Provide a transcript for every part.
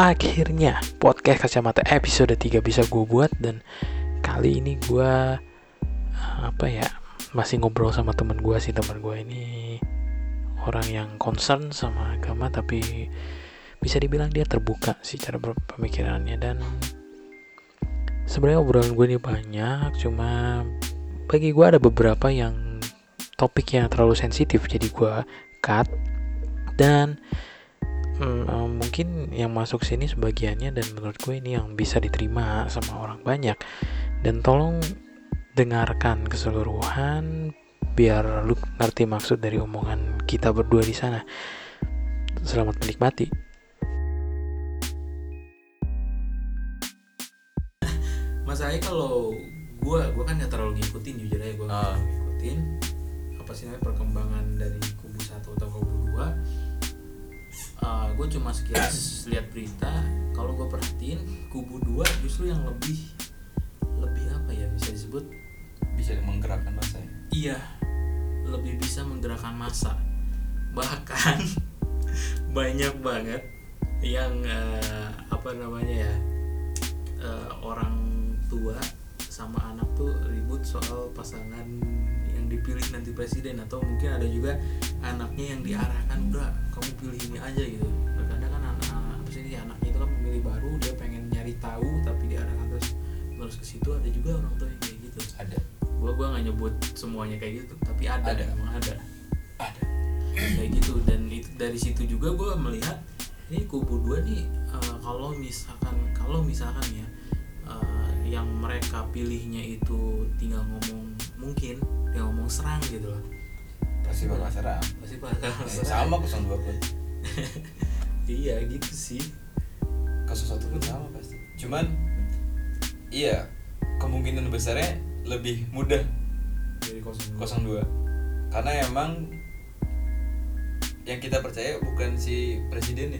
Akhirnya podcast kacamata episode 3 bisa gue buat dan kali ini gue apa ya masih ngobrol sama temen gue sih. Temen gue ini orang yang concern sama agama tapi bisa dibilang dia terbuka sih cara pemikirannya dan sebenarnya obrolan gue ini banyak cuma bagi gue ada beberapa yang topik yang terlalu sensitif jadi gue cut. Dan hmm, mungkin yang masuk sini sebagiannya dan menurut gue ini yang bisa diterima sama orang banyak. Dan tolong dengarkan keseluruhan biar lu ngerti maksud dari omongan kita berdua di sana. Selamat menikmati. Masalahnya kalau gue gue kan nggak terlalu ngikutin jujur aja gue Ah. ngikutin. Apa sih namanya perkembangan dari kubu satu atau kubu dua Uh, gue cuma sekilas lihat berita kalau gue perhatiin kubu dua justru yang lebih lebih apa ya bisa disebut bisa menggerakkan masa ya. iya lebih bisa menggerakkan massa bahkan banyak banget yang eh, apa namanya ya eh, orang tua sama anak tuh ribut soal pasangan dipilih nanti presiden atau mungkin ada juga anaknya yang diarahkan udah kamu pilih ini aja gitu. Kadang kan anak apa sih ini, anaknya itu kan pemilih baru dia pengen nyari tahu tapi diarahkan terus terus ke situ. Ada juga orang tua yang kayak gitu. Ada. Gua gua nggak nyebut semuanya kayak gitu tapi ada, Ada. emang ada. Ada. Kayak gitu dan itu dari situ juga gua melihat ini kubu dua nih eh, kalau misalkan kalau misalkan ya eh, yang mereka pilihnya itu tinggal ngomong mungkin dia ngomong serang gitu loh. Pasti bakal serang. Pasti bakal Eh, serang. sama 02 pun iya gitu sih. Kasus satu pun sama pasti. Cuman iya kemungkinan besarnya lebih mudah dari 02 02 karena emang yang kita percaya bukan si presidennya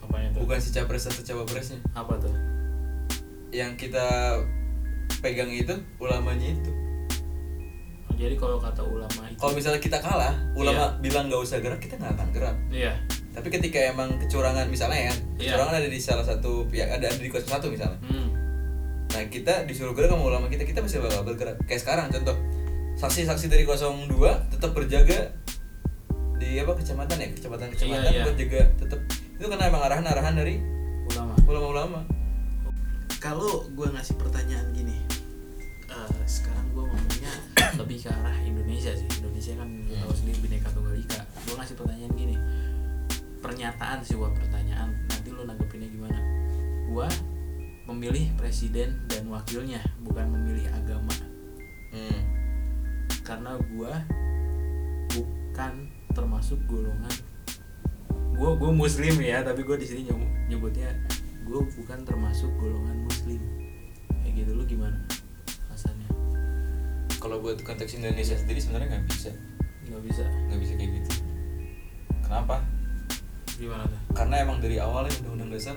apanya tuh? Bukan si capres atau cawapresnya. Apa tuh? Yang kita pegang itu ulamanya itu jadi kalau kata ulama itu kalau misalnya kita kalah ulama bilang nggak usah gerak kita nggak akan gerak. Iya. Tapi ketika emang kecurangan misalnya ya Iya. kecurangan ada di salah satu pihak ada, ada di kos satu misalnya. Hmm. nah kita disuruh gerak sama ulama kita kita masih bakal bergerak kayak sekarang contoh. Saksi-saksi dari 02 tetap berjaga di apa kecamatan ya? Kecamatan kecamatan Iya, iya. buat jaga tetap itu karena emang arahan-arahan dari ulama. ulama-ulama. Kalau gue ngasih pertanyaan gini lebih ke arah Indonesia sih. Indonesia kan lu tahu sendiri bineka tunggal ika. Gue ngasih pertanyaan gini pernyataan sih gua pertanyaan nanti lu nanggepinnya gimana? Gue memilih presiden dan wakilnya bukan memilih agama. Hmm. karena gue bukan termasuk golongan gue gue muslim ya tapi gue di sini nyebut- nyebutnya gue bukan termasuk golongan muslim. Kayak gitu lu gimana kalau buat konteks Indonesia sendiri sebenarnya nggak bisa. Nggak bisa. Nggak bisa kayak gitu. Kenapa? Gimana tuh? Karena emang dari awalnya undang-undang dasar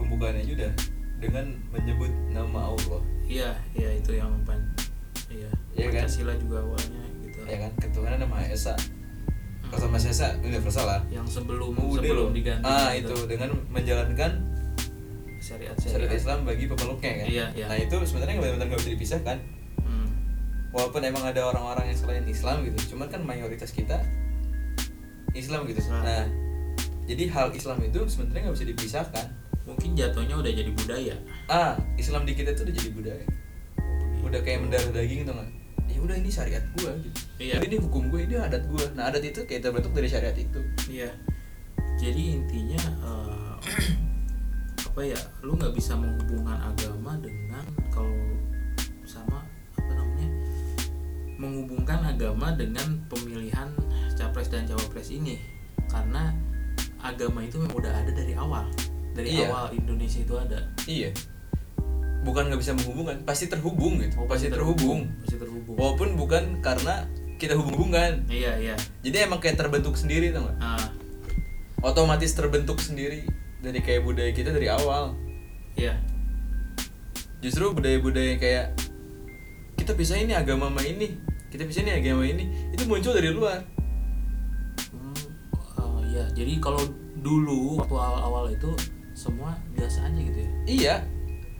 pembukaannya udah dengan menyebut nama Allah. Iya iya itu yang pan iya Iya kan? Pancasila juga awalnya gitu. Ya kan? Ketuhanan nama Esa. Kalau sama Esa universal lah. Yang sebelum Udah sebelum diganti ah gitu. itu. Dengan menjalankan syariat syariat syariat Islam bagi pemeluknya kan? Iya, iya. nah itu sebenarnya benar-benar nggak bisa dipisahkan. hmm. Walaupun emang ada orang-orang yang selain Islam gitu cuman kan mayoritas kita Islam gitu Islam. nah jadi hal Islam itu sebenarnya nggak bisa dipisahkan mungkin jatuhnya udah jadi budaya ah Islam di kita itu udah jadi budaya udah kayak mendarah daging tuh nggak ya udah ini syariat gua gitu Iya. Jadi ini hukum gue ini adat gua nah adat itu kayak terbentuk dari syariat itu Iya. Jadi intinya eh, apa ya? Lu nggak bisa menghubungkan agama dengan Menghubungkan agama dengan pemilihan capres dan cawapres ini karena agama itu memang udah ada dari awal. Dari Iya. awal Indonesia itu ada. iya bukan nggak bisa menghubungkan pasti terhubung gitu Oh, pasti terhubung Pasti terhubung. walaupun bukan karena kita hubung-hubungkan Iya, iya. jadi emang kayak terbentuk sendiri tau nggak Ah, otomatis terbentuk sendiri dari kayak budaya kita dari awal iya. justru budaya-budaya kayak kita bisa ini agama sama ini. Kita bisa ini agama ini. Itu muncul dari luar. Hmm, oh, iya. Jadi kalau dulu waktu awal-awal itu semua biasa aja gitu ya? Iya.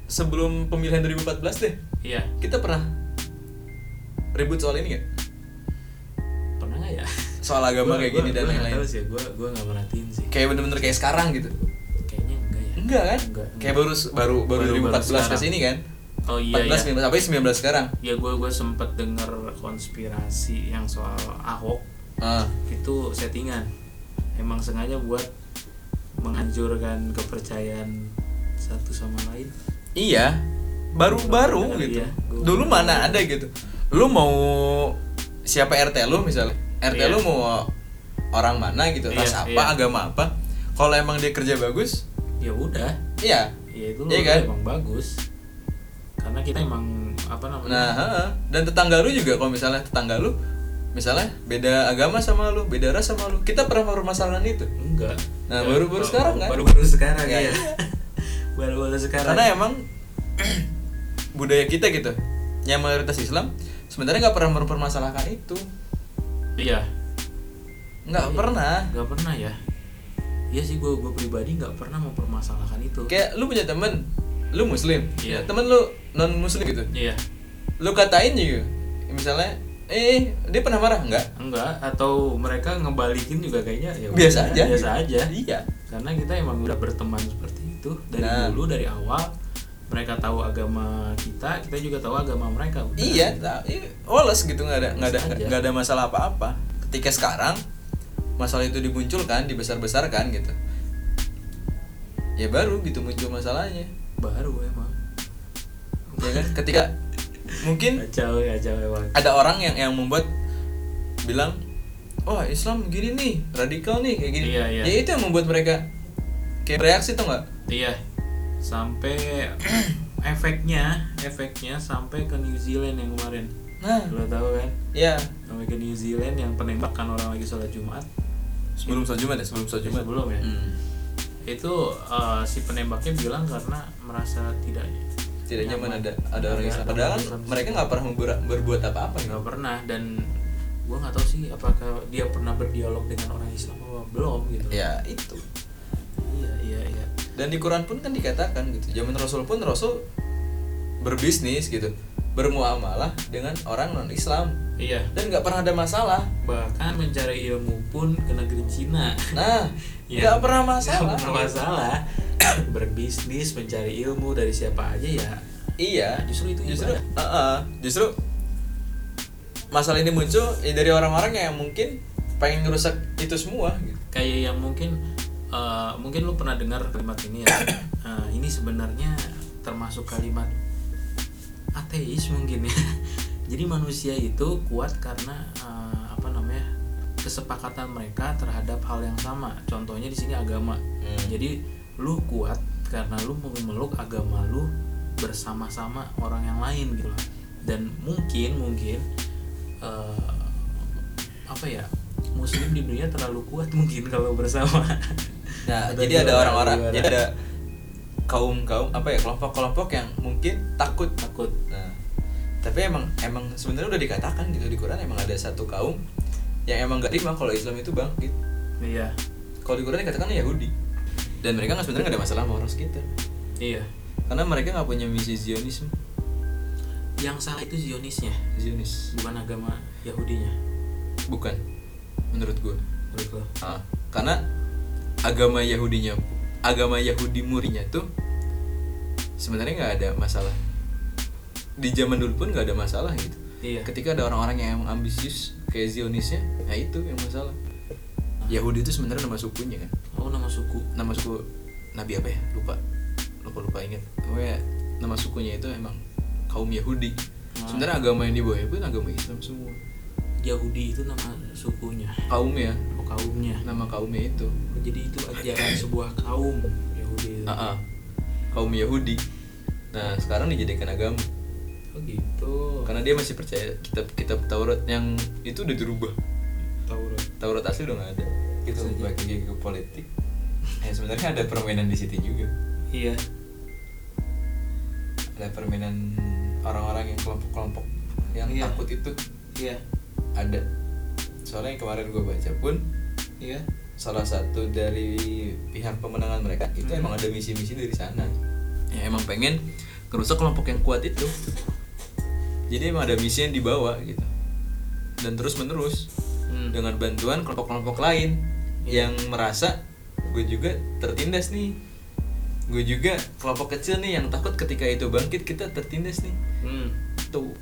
Sebelum pemilihan 2014 deh. Iya. Kita pernah ribut soal ini gak? pernah nggak ya? Soal agama Gua- kayak gua- gini dan gua lain-lain. tahu sih gue gue nggak merhatiin sih. Kayak bener-bener kayak sekarang gitu? Kayaknya enggak ya. Enggak kan? Enggak, kayak baru baru baru, Baru- baru 2014 ke sini kan oh iya 14 iya. 19 sampai 19 sekarang? Ya gue gue sempet denger konspirasi yang soal Ahok. Ah. Itu settingan. Emang sengaja buat menghancurkan kepercayaan satu sama lain. Iya baru baru Iya, gitu. gua- dulu mana ada gitu. Lu mau siapa RT lu misalnya? RT Iya. lu mau orang mana gitu? Iya, ras apa iya. agama apa? Kalau emang dia kerja bagus? Ya udah. Iya. Ya itu Iya kan? emang bagus karena kita emang apa namanya Nah, dan tetangga lu juga kalau misalnya tetangga lu misalnya beda agama sama lu, beda ras sama lu. Kita pernah permasalahan itu. enggak Nah, Enggak. baru-baru sekarang kan? baru-baru sekarang Ya, ya iya. baru-baru sekarang Karena emang budaya kita gitu, yang mayoritas Islam sebenarnya nggak pernah mempermasalahkan itu. iya Nggak Iya. pernah. nggak pernah ya Iya sih gue gue pribadi nggak pernah mempermasalahkan itu Kayak lu punya temen, lu muslim, Iya. temen lu non muslim gitu. iya Lu katain juga, misalnya, eh dia pernah marah nggak? enggak atau mereka ngebalikin juga kayaknya ya Biasa aja. biasa aja Iya. karena kita emang udah berteman seperti itu dari Nah. dulu dari awal mereka tahu agama kita kita juga tahu agama mereka Udah. Iya, nah, iya, gitu nggak ada nggak ada nggak ada masalah apa-apa. Ketika sekarang masalah itu dimunculkan, dibesar-besarkan gitu, ya baru gitu muncul masalahnya, baru emang ya kan? Ketika mungkin kacau kacau emang ada orang yang yang membuat bilang, wah Islam gini nih, radikal nih kayak gini, Iya, iya. ya itu yang membuat mereka kayak reaksi tuh nggak? iya sampai efeknya efeknya sampai ke New Zealand yang kemarin Nah, lo tahu kan ya sampai ke New Zealand yang penembakan orang lagi sholat Jumat sebelum sholat Jumat ya, sebelum sholat Jumat. sebelum ya Hmm. Itu eh, si penembaknya bilang karena merasa tidak Tidak nyaman ada ada orang Islam. ada Padahal kan mereka nggak pernah berbuat apa-apa gitu. nggak pernah dan gua nggak tahu sih apakah dia pernah berdialog dengan orang Islam apa belum gitu Ya itu. iya iya iya Dan di Quran pun kan dikatakan gitu. Zaman Rasul pun Rasul berbisnis gitu, bermuamalah dengan orang non Islam iya dan nggak pernah ada masalah. bahkan mencari ilmu pun ke negeri Cina Nah, Ya, nggak pernah masalah. nggak pernah masalah berbisnis mencari ilmu dari siapa aja ya Iya, Justru itu justru, ibadah. uh-uh. justru masalah ini muncul ya dari orang-orang yang mungkin pengen ngerusak itu semua gitu. kayak yang mungkin eh, mungkin lu pernah dengar kalimat ini ya Eh, ini sebenarnya termasuk kalimat ateis mungkin ya. Jadi manusia itu kuat karena eh, apa namanya kesepakatan mereka terhadap hal yang sama. Contohnya di sini agama. Hmm. jadi lu kuat karena lu memeluk agama lu bersama-sama orang yang lain gitu loh. Dan mungkin mungkin eh, apa ya muslim di dunia terlalu kuat mungkin kalau bersama. Nah, jadi ada orang-orang, jadi ada kaum-kaum apa ya kelompok-kelompok yang mungkin takut. takut Nah, tapi emang emang sebenarnya udah dikatakan gitu di Quran emang ada satu kaum yang emang gak terima kalau Islam itu bangkit. iya Kalau di Quran dikatakan Yahudi. Dan mereka nggak sebenarnya nggak ada masalah sama orang sekitar. iya Karena mereka nggak punya misi Zionisme. yang salah itu Zionisnya Zionis bukan agama Yahudinya bukan menurut gue. menurut lo Ah, karena agama Yahudinya agama Yahudi murinya tuh sebenarnya nggak ada masalah. Di zaman dulu pun nggak ada masalah gitu. Iya. Ketika ada orang-orang yang emang ambisius kayak Zionisnya nah itu yang masalah. Yahudi itu sebenarnya nama sukunya kan? Oh nama suku. Nama suku Nabi apa ya? Lupa. Lupa lupa inget pokoknya nama sukunya itu emang kaum Yahudi. Ah. sebenarnya agama yang dibawa pun agama Islam semua. Yahudi itu nama sukunya. Kaumnya oh kaumnya nama kaumnya itu jadi itu ajaran sebuah kaum Yahudi. Ah, ah. kaum Yahudi. Nah, sekarang dijadikan agama oh gitu karena dia masih percaya kitab kitab Taurat yang itu udah dirubah. Taurat Taurat asli udah nggak ada. Itu bagi ke politik. Eh sebenarnya ada permainan di situ juga. iya Ada permainan orang-orang yang kelompok-kelompok yang Iya. takut itu iya ada. Soalnya yang kemarin gue baca pun iya salah satu dari pihak pemenangan mereka itu Hmm. emang ada misi-misi dari sana ya emang pengen ngerusak kelompok yang kuat itu jadi emang ada misi yang dibawa gitu dan terus menerus Hmm. dengan bantuan kelompok-kelompok lain Iya. yang merasa gue juga tertindas nih gue juga kelompok kecil nih yang takut ketika itu bangkit kita tertindas nih Hmm. tuh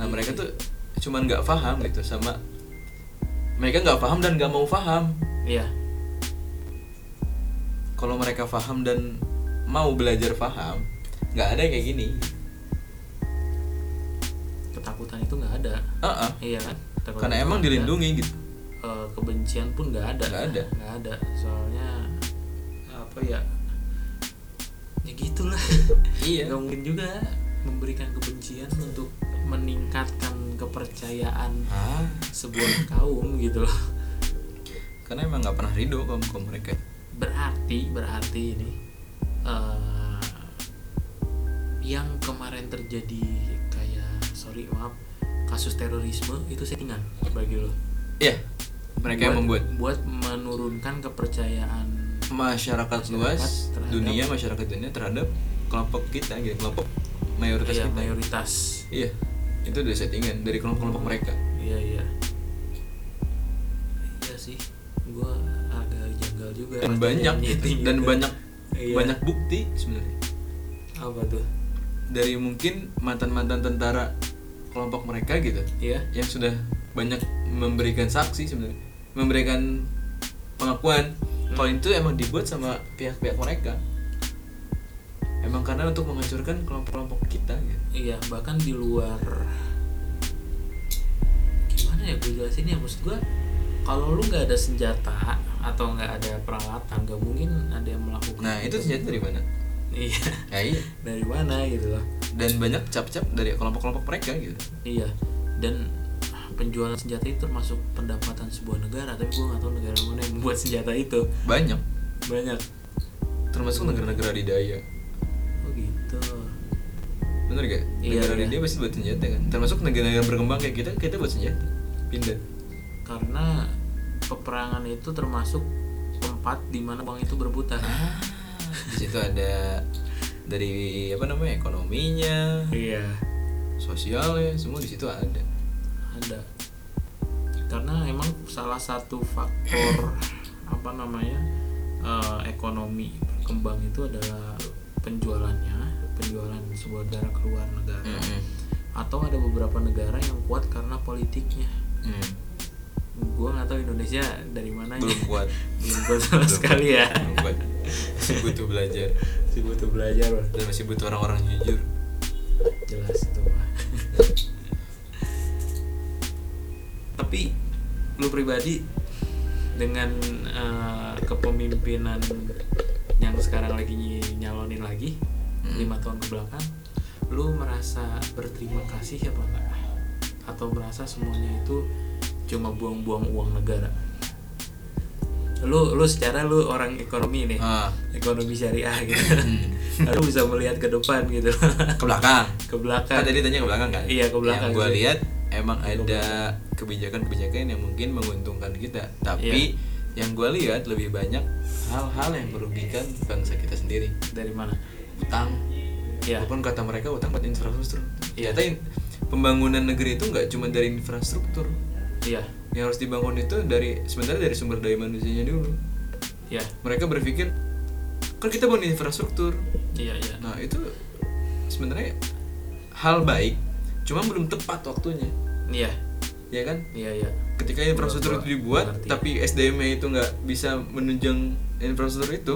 nah mereka tuh cuman nggak paham gitu sama mereka nggak paham dan nggak mau paham Iya. kalau mereka paham dan mau belajar paham nggak ada kayak gini Ketakutan itu nggak ada. Ah, ah. Iya kan? Ketakutan karena emang nggak ada. dilindungi gitu Eh, kebencian pun nggak ada. Nggak ada. Nggak ada. Soalnya apa ya? Ya gitulah. Iya. Nggak mungkin juga memberikan kebencian untuk meningkatkan kepercayaan ah sebuah kaum gitu loh. karena emang nggak pernah ridho kaum kaum mereka. Berarti berarti ini eh, yang kemarin terjadi kayak sorry maaf kasus terorisme itu settingan bagi lo. Iya mereka yang membuat. buat menurunkan kepercayaan masyarakat Masyarakat luas terhadap- dunia masyarakat dunia terhadap kelompok kita gitu kelompok mayoritas ya, kita. mayoritas. Iya itu udah settingan dari kelompok-kelompok mereka. Iya iya. Iya sih gua agak janggal juga dan banyak gitu. nyeting dan gitu. banyak Iya. banyak bukti sebenarnya. Apa tuh? Dari mungkin mantan-mantan tentara kelompok mereka gitu iya. yang sudah banyak memberikan saksi sebenarnya. Memberikan pengakuan. Kalau itu emang dibuat sama pihak-pihak mereka emang karena untuk menghancurkan kelompok-kelompok kita gitu. Iya, bahkan di luar gimana ya gue jelasin ya maksud gue kalau lu nggak ada senjata atau nggak ada peralatan gak mungkin ada yang melakukan nah itu senjata dari mana? Iya. Ya iya. Dari mana gitu loh. Dan banyak cap-cap dari kelompok-kelompok mereka gitu. Iya. Dan penjualan senjata itu termasuk pendapatan sebuah negara tapi gue nggak tahu negara mana yang membuat senjata itu. Banyak. Banyak. Termasuk negara-negara di daya bener gak? Iya, negara iya. di dia pasti buat senjata kan? Termasuk negara-negara berkembang kayak kita kita buat senjata. Pindah. Karena peperangan itu termasuk tempat di mana uang itu berputar. Ah di situ ada dari apa namanya ekonominya iya. sosialnya semua di situ ada. Ada. Karena emang salah satu faktor apa namanya eh, ekonomi berkembang itu adalah penjualannya penjualan sebuah negara ke luar negara. Mm-mm. atau ada beberapa negara yang kuat karena politiknya. Hmm. gua nggak tahu Indonesia dari mana belum kuat. Belum kuat sama Belum sekali ya. Belum kuat. Masih butuh belajar. Masih butuh belajar Bang. dan masih butuh orang-orang jujur. Jelas itu tapi lu pribadi dengan eh, kepemimpinan yang sekarang lagi ny- nyalonin lagi Hmm. Lima tahun ke belakang lu merasa berterima kasih apa enggak? Atau merasa semuanya itu cuma buang-buang uang negara? Lu lu secara lu orang ekonomi nih ah. ekonomi syariah gitu. Hmm. lu bisa melihat ke depan gitu. Ke belakang? Ke belakang. Kan tadi tanya ke belakang kan? Iya, ke belakang yang gue lihat emang ke ada kebijakan-kebijakan yang mungkin menguntungkan kita. Tapi Iya. yang gue lihat lebih banyak hal-hal yang merugikan bangsa kita sendiri. Dari mana utang. Iya. walaupun kata mereka utang buat infrastruktur. Iya. ternyata in- pembangunan negeri itu nggak cuma dari infrastruktur. Iya. Yang harus dibangun itu dari sebenarnya dari sumber daya manusianya dulu. Iya. Mereka berpikir kan kita bangun infrastruktur. Iya iya. Nah itu sebenarnya hal baik cuma belum tepat waktunya. Iya. Ya kan? Iya iya. Ketika infrastruktur itu dibuat tapi SDM-nya itu nggak bisa menunjang infrastruktur itu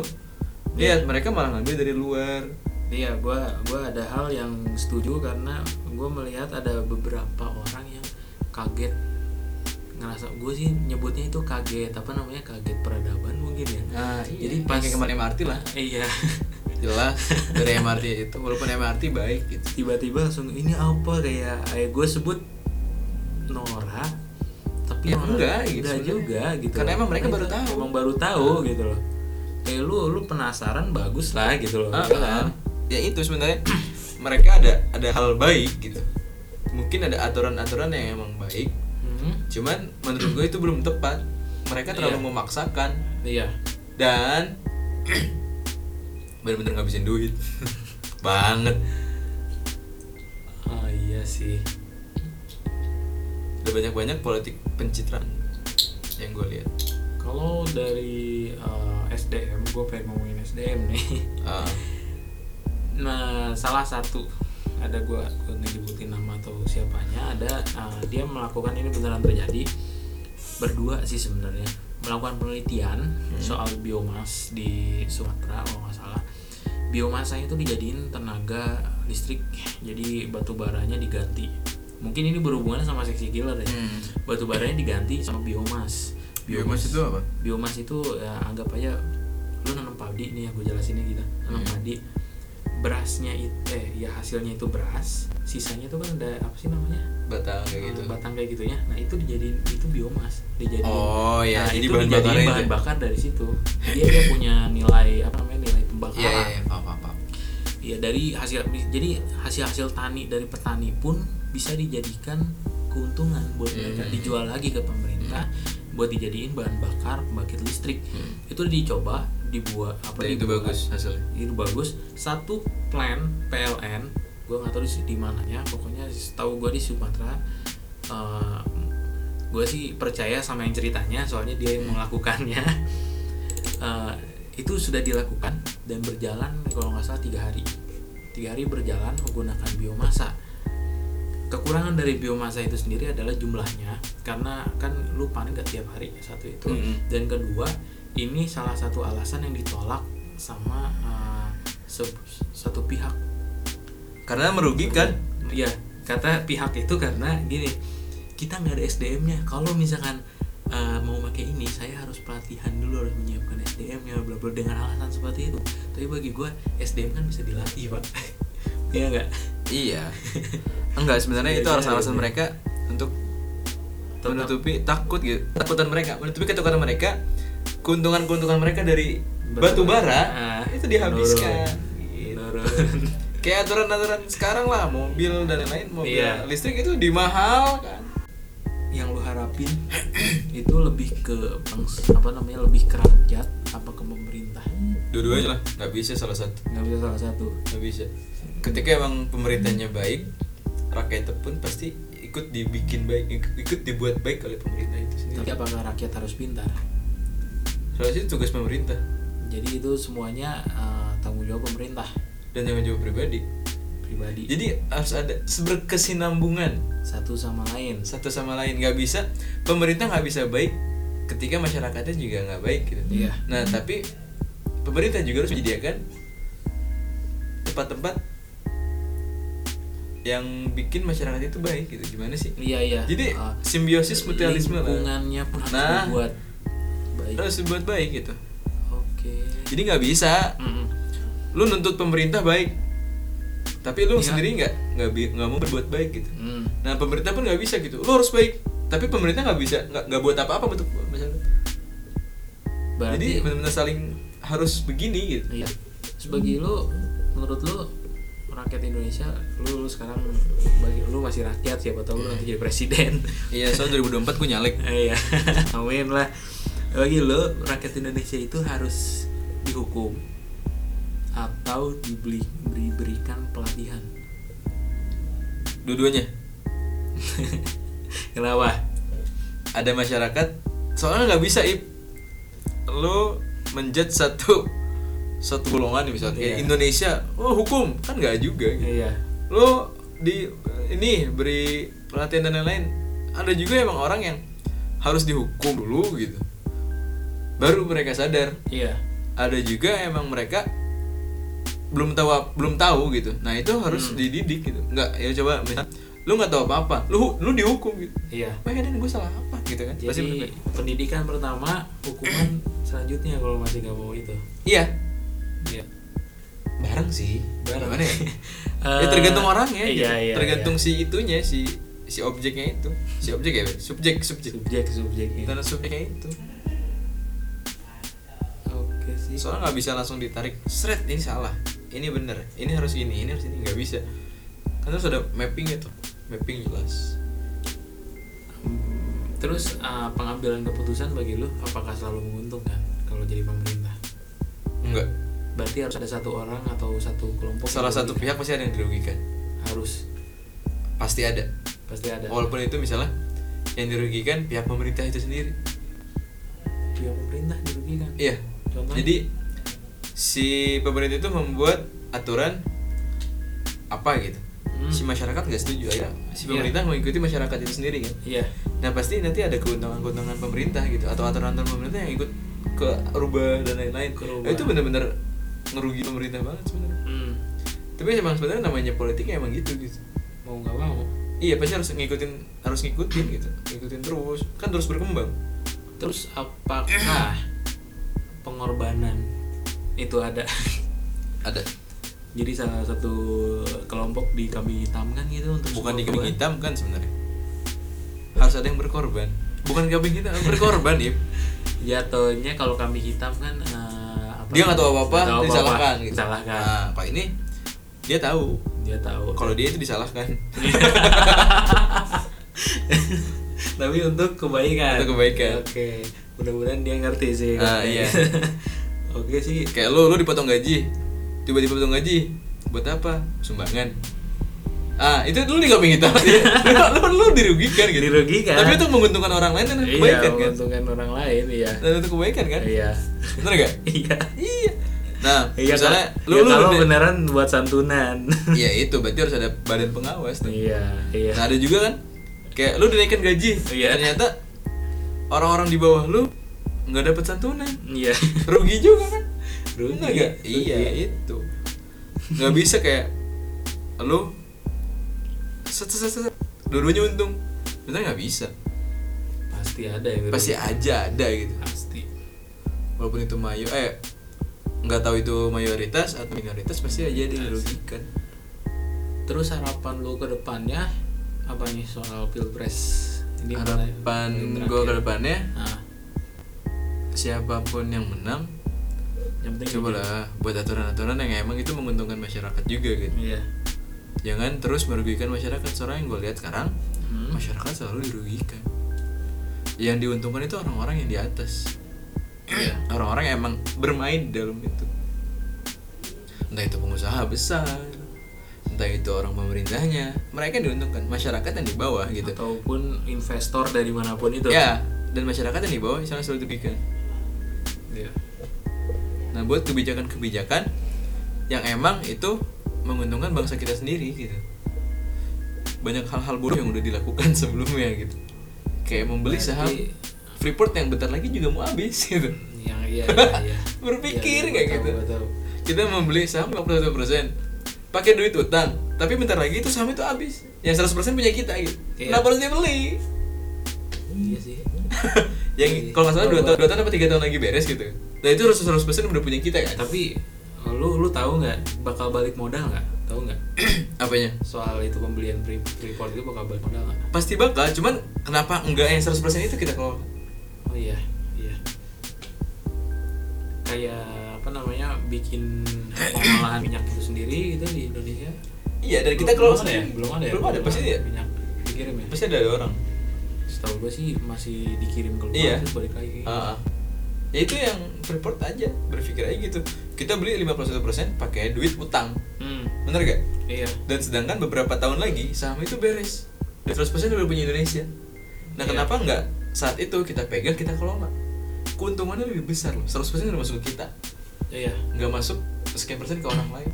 Iya. ya mereka malah ngambil dari luar. Iya gua gua ada hal yang setuju karena gua melihat ada beberapa orang yang kaget. Ngerasa gue sih nyebutnya itu kaget apa namanya kaget peradaban mungkin ya. Nah Jadi jadi pas- pas kemarin MRT lah. Iya. Jelas dari MRT itu. Walaupun MRT baik gitu. Tiba-tiba langsung ini apa? Kayak kayak gue sebut Nora tapi Ya, Nora enggak, gitu enggak juga gitu Karena emang mereka baru tahu. emang baru tahu gitu loh kayak lu lu penasaran bagus lah gitu loh. Ah, ya kan? ah. ya itu sebenarnya. Mereka ada ada hal baik gitu. Mungkin ada aturan-aturan yang emang baik. Hmm. cuman menurut gue itu belum tepat. Mereka terlalu Iya. memaksakan. Iya. Dan bener-bener ngabisin duit. Banget. Oh iya sih. Udah banyak-banyak politik pencitraan yang gue lihat. Kalau dari eh, SDM gue pengen ngomongin SDM nih. Ah, Nah, salah satu ada gua gua nyebutin nama atau siapanya ada uh, dia melakukan ini beneran terjadi berdua sih sebenarnya. Melakukan penelitian soal biomas di Sumatera kalau nggak salah. Biomasa itu dijadiin tenaga listrik jadi batu baranya diganti. Mungkin ini berhubungan sama seksi killer ya. Hmm. batu baranya diganti sama biomas Biomas itu apa? biomas itu ya anggap aja lu nanam padi nih ya gue jelasinnya gitu. Nanam Hmm. padi. Berasnya itu eh ya hasilnya itu beras sisanya itu kan ada apa sih namanya? Batang kayak Eh, gitu. batang kayak gitunya. Nah itu dijadiin itu biomas. Dijadiin. Oh, ya, nah, jadi itu bahan dijadiin bahan itu. bakar dari situ. Dia dia punya nilai apa namanya nilai pembakaran. Iya paham paham paham. Iya dari hasil jadi hasil hasil tani dari petani pun bisa dijadikan keuntungan buat mereka. Hmm. dijual lagi ke pemerintah buat dijadiin bahan bakar pembangkit listrik. Hmm. itu dicoba dibuat apa dan itu bagus hasilnya? Itu bagus. Satu plan PLN gue nggak tahu di, di mananya pokoknya tahu gue di Sumatera Eh, gue sih percaya sama yang ceritanya soalnya dia yang melakukannya. Eh, itu sudah dilakukan dan berjalan kalau nggak salah tiga hari. Tiga hari berjalan menggunakan biomasa kekurangan dari biomasa itu sendiri adalah jumlahnya. Karena kan lu panen gak tiap hari satu itu. Mm-mm. dan kedua ini salah satu alasan yang ditolak sama uh, satu pihak. Karena merugikan ya kata pihak itu karena gini kita nggak ada SDM-nya kalau misalkan uh, mau pakai ini saya harus pelatihan dulu harus menyiapkan SDM-nya bla bla dengan alasan seperti itu. Tapi bagi gue SDM kan bisa dilatih pak. Iya nggak? Iya enggak sebenarnya itu Iya, alasan iya, alasan iya. mereka untuk menutupi takut gitu takutan mereka. Menutupi ketakutan mereka keuntungan keuntungan mereka dari batu bara Ah, itu dihabiskan. Gitu. Kayak aturan aturan sekarang lah mobil dan lain-lain mobil Iya. listrik itu dimahal kan? Yang lu harapin itu lebih ke apa namanya lebih ke rakyat apa ke pemerintah? Dua-duanya lah nggak bisa salah satu. Nggak bisa salah satu. Nggak bisa. Ketika emang pemerintahnya baik rakyatnya pun pasti ikut dibikin baik ikut, dibuat baik oleh pemerintah itu tapi sendiri apakah rakyat harus pintar? Soalnya itu tugas pemerintah. Jadi itu semuanya uh, tanggung jawab pemerintah. Dan jangan jawab pribadi. Pribadi. Jadi harus ada berkesinambungan. Satu sama lain. Satu sama lain. Nggak bisa pemerintah nggak bisa baik ketika masyarakatnya juga nggak baik gitu. Iya. nah tapi pemerintah juga harus menyediakan tempat-tempat yang bikin masyarakat itu baik gitu gimana sih? Iya iya. Jadi Uh, simbiosis mutualisme lah. lingkungannya pun harus Nah. dibuat baik. Harus dibuat baik gitu. Oke. Jadi nggak bisa. Mm-mm. lu nuntut pemerintah baik tapi lu Iya. sendiri nggak nggak nggak mau berbuat baik gitu. Mm. nah pemerintah pun nggak bisa gitu. Lu harus baik tapi pemerintah nggak bisa nggak nggak buat apa-apa untuk masyarakat. Berarti jadi benar-benar saling harus begini gitu. Iya. Sebagai lu menurut lu rakyat Indonesia lu, lu sekarang bagi lu masih rakyat siapa tahu lu nanti jadi presiden. Iya soal 2024 gue nyalek. Iya. Amin lah. Bagi lo rakyat Indonesia itu harus dihukum atau dibeli diberikan pelatihan. Dua-duanya? Kenapa? Ada masyarakat soalnya nggak bisa ip. Lu menjudge satu satu golongan nih, misalnya. Kayak Iya. Indonesia oh hukum. Kan nggak juga gitu. iya. Lo di ini beri pelatihan dan lain-lain. Ada juga emang orang yang harus dihukum dulu gitu. Baru mereka sadar. Iya. Ada juga emang mereka belum tahu belum tahu gitu. Nah itu harus Hmm. dididik gitu. Nggak ya coba misal, lu nggak tahu apa apa lu lu dihukum gitu. Iya. Wah dan? Gue salah apa? Gitu kan. Pasti jadi bener. pendidikan pertama hukuman selanjutnya kalau masih nggak mau itu. Iya iya. Bareng sih. Bareng. Gimana ya? Eh, ya tergantung orangnya gitu. iya, iya, tergantung iya. si itunya si si objeknya itu. Si objek ya subjek subjek. Subjek subjek iya. karena subjeknya itu. Oke sih. Soalnya nggak bisa langsung ditarik seret ini salah. Ini bener. Ini harus ini ini harus ini. Nggak bisa. Kan harus ada mapping itu. Mapping jelas. Terus uh, pengambilan keputusan bagi lu apakah selalu menguntungkan kalau jadi pemerintah? Enggak berarti harus ada satu orang atau satu kelompok salah yang satu pihak pasti ada yang dirugikan. Harus. Pasti ada. Pasti ada. Walaupun itu misalnya yang dirugikan pihak pemerintah itu sendiri. Pihak pemerintah dirugikan. Iya. Contohnya? jadi si pemerintah itu membuat aturan apa gitu? Hmm. si masyarakat nggak setuju ya si Iya. pemerintah mengikuti masyarakat itu sendiri kan? Iya. Nah pasti nanti ada keuntungan-keuntungan pemerintah gitu atau aturan-aturan pemerintah yang ikut ke rubah dan lain-lain. Nah, itu benar-benar ngerugi pemerintah banget sebenarnya. Hmm. tapi emang sebenarnya namanya politiknya emang gitu gitu. Mau nggak mau. Iya pasti harus ngikutin harus ngikutin gitu. Ngikutin terus. Kan terus berkembang. Terus apakah pengorbanan itu ada. Ada. Jadi salah satu kelompok di kambing hitam kan gitu untuk bukan di kambing korban? hitam kan sebenarnya. Harus ada yang berkorban. Bukan kambing hitam berkorban ya jatuhnya kalau kambing hitam kan eh, apa dia nggak tahu apa-apa nggak tahu disalahkan gitu. Disalahkan. Nah kalau ini dia tahu. Dia tahu. Kalau dia itu disalahkan. Tapi untuk kebaikan. Untuk kebaikan. oke mudah-mudahan dia ngerti sih. Ah, iya. oke sih. Kayak lu lu dipotong gaji. Tiba-tiba potong gaji. Buat apa? Sumbangan ah itu dulu di kambing hitam lu, lu, lu dirugikan gitu Dirugikan. tapi itu menguntungkan orang lain dan iya kebaikan kan menguntungkan orang lain iya dan itu kebaikan kan iya bener gak iya iya nah iya misalnya lu Ya, lu kalau beneran buat santunan Iya itu berarti harus ada badan pengawas tuh. iya iya Nah ada juga kan kayak lu dinaikkan gaji, Iya. ternyata orang-orang di bawah lu nggak dapet santunan, iya rugi juga kan? Rugi. Nggak? Rugi. Iya itu. Nggak bisa kayak lu set set set, dua-duanya untung, bener nggak bisa. pasti ada yang Pasti aja ada gitu. pasti. Walaupun itu mayo, eh nggak tahu itu mayoritas atau minoritas pasti aja ada yang dirugikan. terus harapan lu ke depannya apa nih soal pilpres ini Harapan gue ke depannya? Nah, siapa pun yang menang yang penting cobalah buat aturan-aturan yang emang itu menguntungkan masyarakat juga gitu. Iya jangan terus merugikan masyarakat. Soalnya yang gue lihat sekarang Hmm. masyarakat selalu dirugikan. Yang diuntungkan itu orang-orang yang di atas. Iya. orang-orang yang emang bermain di dalam itu. Entah itu pengusaha besar entah itu orang pemerintahnya. Mereka diuntungkan. Masyarakat yang di bawah gitu. Ataupun investor dari mana pun itu. Ya dan masyarakat yang di bawah sangat selalu dirugikan. Iya. Nah, buat kebijakan-kebijakan yang emang itu menguntungkan bangsa kita sendiri gitu. Banyak hal-hal buruk yang udah dilakukan sebelumnya gitu. Kayak membeli saham Freeport yang bentar lagi juga mau habis gitu. yang iya iya, iya. Berpikir Iya, kayak gua gitu. tahu. Kita membeli saham 51% pakai duit utang, tapi bentar lagi itu saham itu habis. Yang 100% punya kita gitu. Iya. Kenapa harus dia beli? iya sih yang Iya. kalau nggak salah dua tahun, dua tahun apa tiga tahun lagi beres gitu. Nah itu harus 100% udah punya kita kan? tapi lu lu tahu nggak bakal balik modal nggak tahu nggak Apanya? soal itu pembelian Free- Freeport itu bakal balik modal nggak Pasti bakal, cuman kenapa enggak yang 100% itu kita kelola? oh iya iya kayak apa namanya bikin pengolahan minyak itu sendiri gitu di Indonesia Iya, dan kita Belum- kelola belum ada ya belum ada ya Belum ada, pasti ya. minyak dikirim ya Pasti ada, ada orang. setahu gue sih masih dikirim ke luar Iya. terus balik lagi Ah, ah. Ya itu yang Freeport aja, berpikir aja gitu. Kita beli 51% pakai duit utang. hmm, Bener gak? iya Dan sedangkan beberapa tahun lagi saham itu beres. Dan 100% udah punya Indonesia. Nah, Iya. kenapa enggak saat itu kita pegang, kita kelola? Keuntungannya lebih besar loh. 100% udah masuk ke kita. iya nggak masuk sekian persen ke orang lain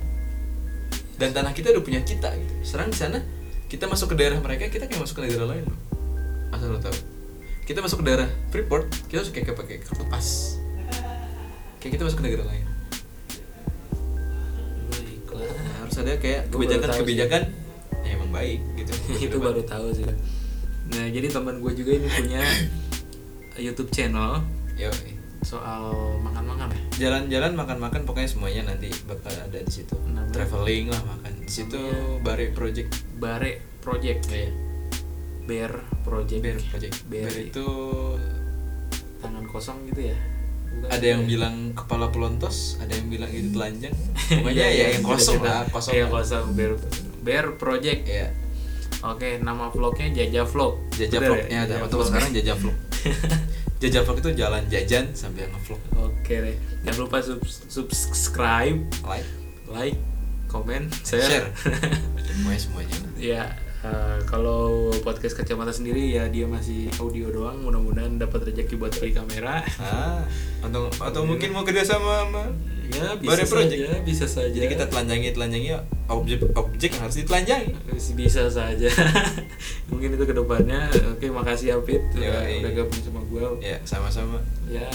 dan tanah kita udah punya kita gitu sekarang di sana kita masuk ke daerah mereka kita kayak masuk ke daerah lain loh asal lo tahu kita masuk ke daerah Freeport kita harus kayak pakai kartu pas. Kayak kita masuk ke negara lain. Nah, harus ada kayak kebijakan-kebijakan yang emang baik gitu. Itu baru tahu sih nah jadi teman gue juga ini punya YouTube channel Yo, soal makan-makan ya. Jalan-jalan makan-makan pokoknya semuanya nanti bakal ada di situ. Namanya? traveling lah makan. Di situ Namanya? Bare Project. Bare Project. Iya. Bear Project Bear Project Bear. Bear itu tangan kosong gitu ya Bukan ada yang ya? bilang kepala pelontos ada yang bilang itu telanjang pokoknya Iya, ya iya, yang kosong beda-beda. lah kosong Iya, lah. kosong Bear Bear Project Iya. Oke, nama vlognya Jaja Vlog. Bener vlog ya, Jaja atau Vlog. sekarang jajah vlog. jajah vlog itu jalan jajan sambil ngevlog. Oke deh. Jangan lupa sub- subscribe, Like, like, komen, share. share. semuanya semuanya. ya, eh, kalau podcast kacamata sendiri ya dia masih audio doang. Mudah-mudahan dapat rezeki buat beli kamera. Ah, atau atau mungkin mau kerja sama sama Ya, bisa Bare project. saja, bisa saja. Jadi kita telanjangi telanjangi objek objek yang harus ditelanjangi. bisa saja. Mungkin itu ke depannya. Oke, makasih Apit udah, Yoi. udah gabung sama gue. Ya sama-sama. Ya,